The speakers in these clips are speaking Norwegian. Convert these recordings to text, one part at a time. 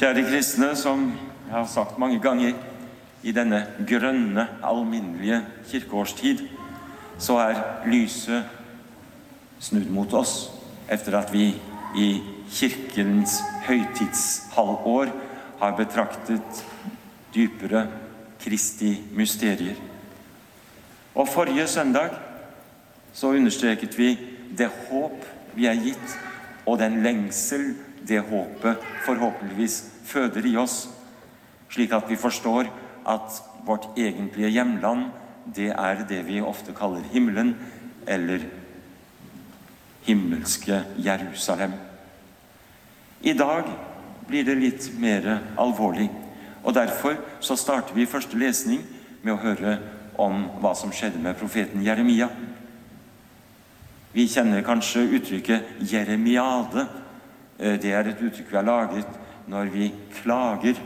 Kjære kristne, som jeg har sagt mange ganger, i denne grønne, alminnelige kirkeårstid, så er lyset snudd mot oss etter at vi i Kirkens høytidshalvår har betraktet dypere Kristi mysterier. Og forrige søndag så understreket vi det håp vi er gitt, og den lengsel det håpet forhåpentligvis føder i oss, slik at vi forstår at vårt egentlige hjemland, det er det vi ofte kaller himmelen, eller himmelske Jerusalem. I dag blir det litt mer alvorlig, og derfor så starter vi første lesning med å høre om hva som skjedde med profeten Jeremia. Vi kjenner kanskje uttrykket 'jeremiade'. Det er et uttrykk vi har laget når vi klager.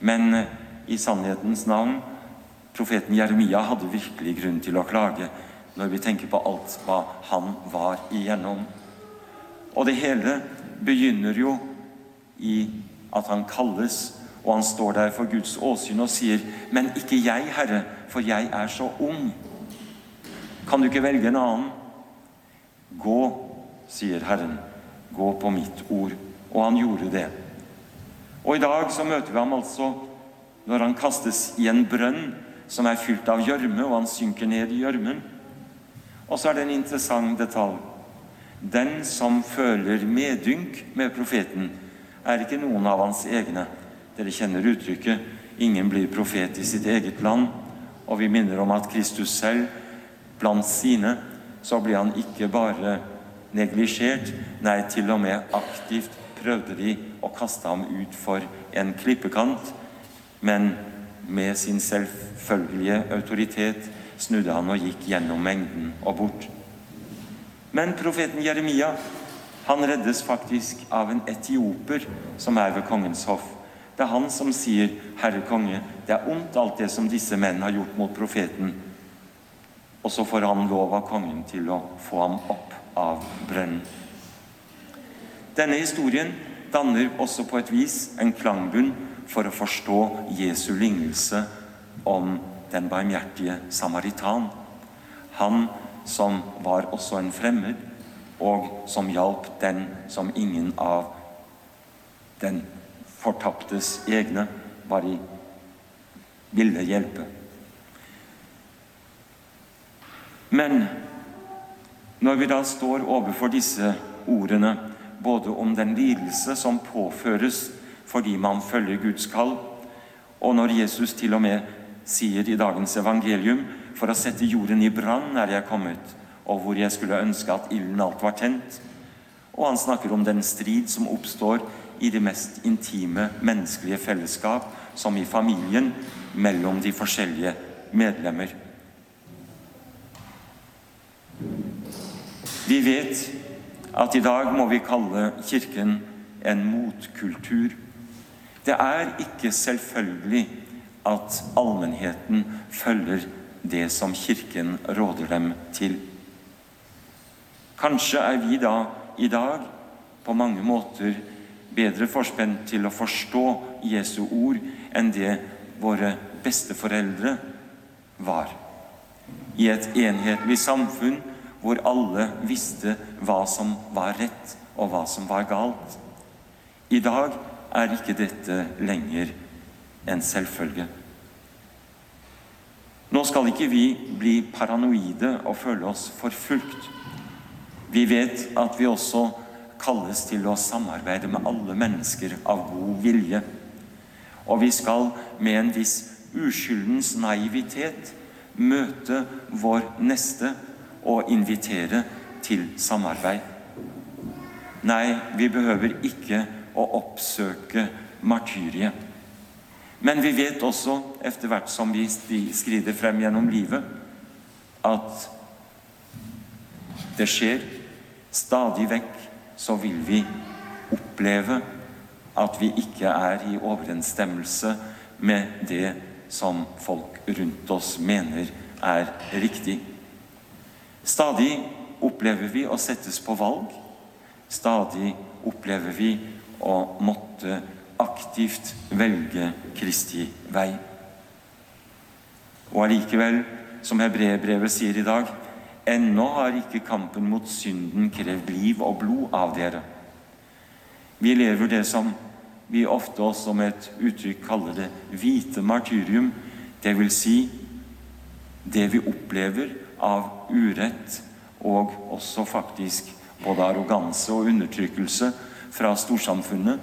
Men i sannhetens navn profeten Jeremia hadde virkelig grunn til å klage når vi tenker på alt hva han var igjennom. Og det hele begynner jo i at han kalles, og han står der for Guds åsyn og sier, 'Men ikke jeg, Herre, for jeg er så ung.' Kan du ikke velge en annen? Gå, sier Herren, gå på mitt ord. Og han gjorde det. Og i dag så møter vi ham altså når han kastes i en brønn som er fylt av gjørme, og han synker ned i gjørmen. Og så er det en interessant detalj. Den som føler medynk med profeten, er ikke noen av hans egne. Dere kjenner uttrykket 'ingen blir profet i sitt eget land'. Og vi minner om at Kristus selv, blant sine, så blir han ikke bare neglisjert, nei, til og med aktivt prøvde de å kaste ham ut for en klippekant, men med sin selvfølgelige autoritet snudde han og gikk gjennom mengden og bort. Men profeten Jeremia han reddes faktisk av en etioper som er ved kongens hoff. Det er han som sier, 'Herre konge, det er ondt alt det som disse menn har gjort mot profeten.' Og så får han lov av kongen til å få ham opp av brønnen. Denne historien danner også på et vis en klangbunn for å forstå Jesu lignelse om den barmhjertige samaritan. Han som var også en fremmed, og som hjalp den som ingen av den fortaptes egne var i ville hjelpe. Men når vi da står overfor disse ordene, både om den lidelse som påføres fordi man følger Guds kall, og når Jesus til og med sier i dagens evangelium for å sette jorden i brann er jeg kommet, og hvor jeg skulle ønske at ilden alt var tent. Og han snakker om den strid som oppstår i det mest intime menneskelige fellesskap, som i familien, mellom de forskjellige medlemmer. Vi vet at i dag må vi kalle Kirken en motkultur. Det er ikke selvfølgelig at allmennheten følger det som Kirken råder dem til. Kanskje er vi da i dag på mange måter bedre forspent til å forstå Jesu ord enn det våre besteforeldre var. I et enhetlig samfunn hvor alle visste hva som var rett, og hva som var galt. I dag er ikke dette lenger en selvfølge. Nå skal ikke vi bli paranoide og føle oss forfulgt. Vi vet at vi også kalles til å samarbeide med alle mennesker av god vilje. Og vi skal med en viss uskyldens naivitet møte vår neste og invitere til samarbeid. Nei, vi behøver ikke å oppsøke martyriet. Men vi vet også, etter hvert som vi skrider frem gjennom livet, at det skjer. Stadig vekk så vil vi oppleve at vi ikke er i overensstemmelse med det som folk rundt oss mener er riktig. Stadig opplever vi å settes på valg. Stadig opplever vi å måtte aktivt velge Kristi vei. Og allikevel, som hebreerbrevet sier i dag, ennå har ikke kampen mot synden krevd liv og blod av dere. Vi lever det som vi ofte også med et uttrykk kaller det hvite martyrium, det vil si det vi opplever av urett og også faktisk både arroganse og undertrykkelse fra storsamfunnet,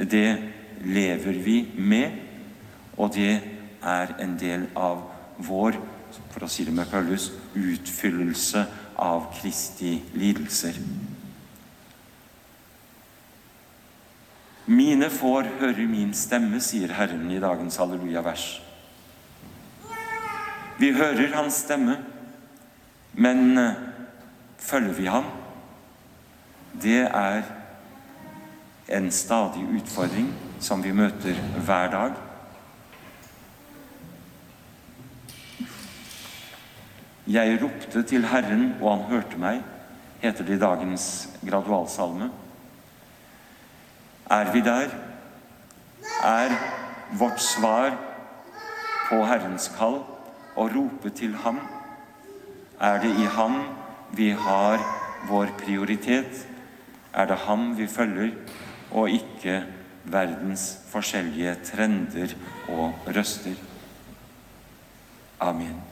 det lever vi med, og det er en del av vår, for å si det med Paulus, utfyllelse av Kristi lidelser. Mine får høre min stemme, sier Herren i dagens halleluja-vers. Vi hører Hans stemme, men eh, følger vi ham? Det er en stadig utfordring som vi møter hver dag. Jeg ropte til Herren, og han hørte meg, heter det i dagens gradualsalme. Er vi der? Er vårt svar på Herrens kall å rope til Ham? Er det i Ham vi har vår prioritet? Er det Ham vi følger, og ikke verdens forskjellige trender og røster? Amen.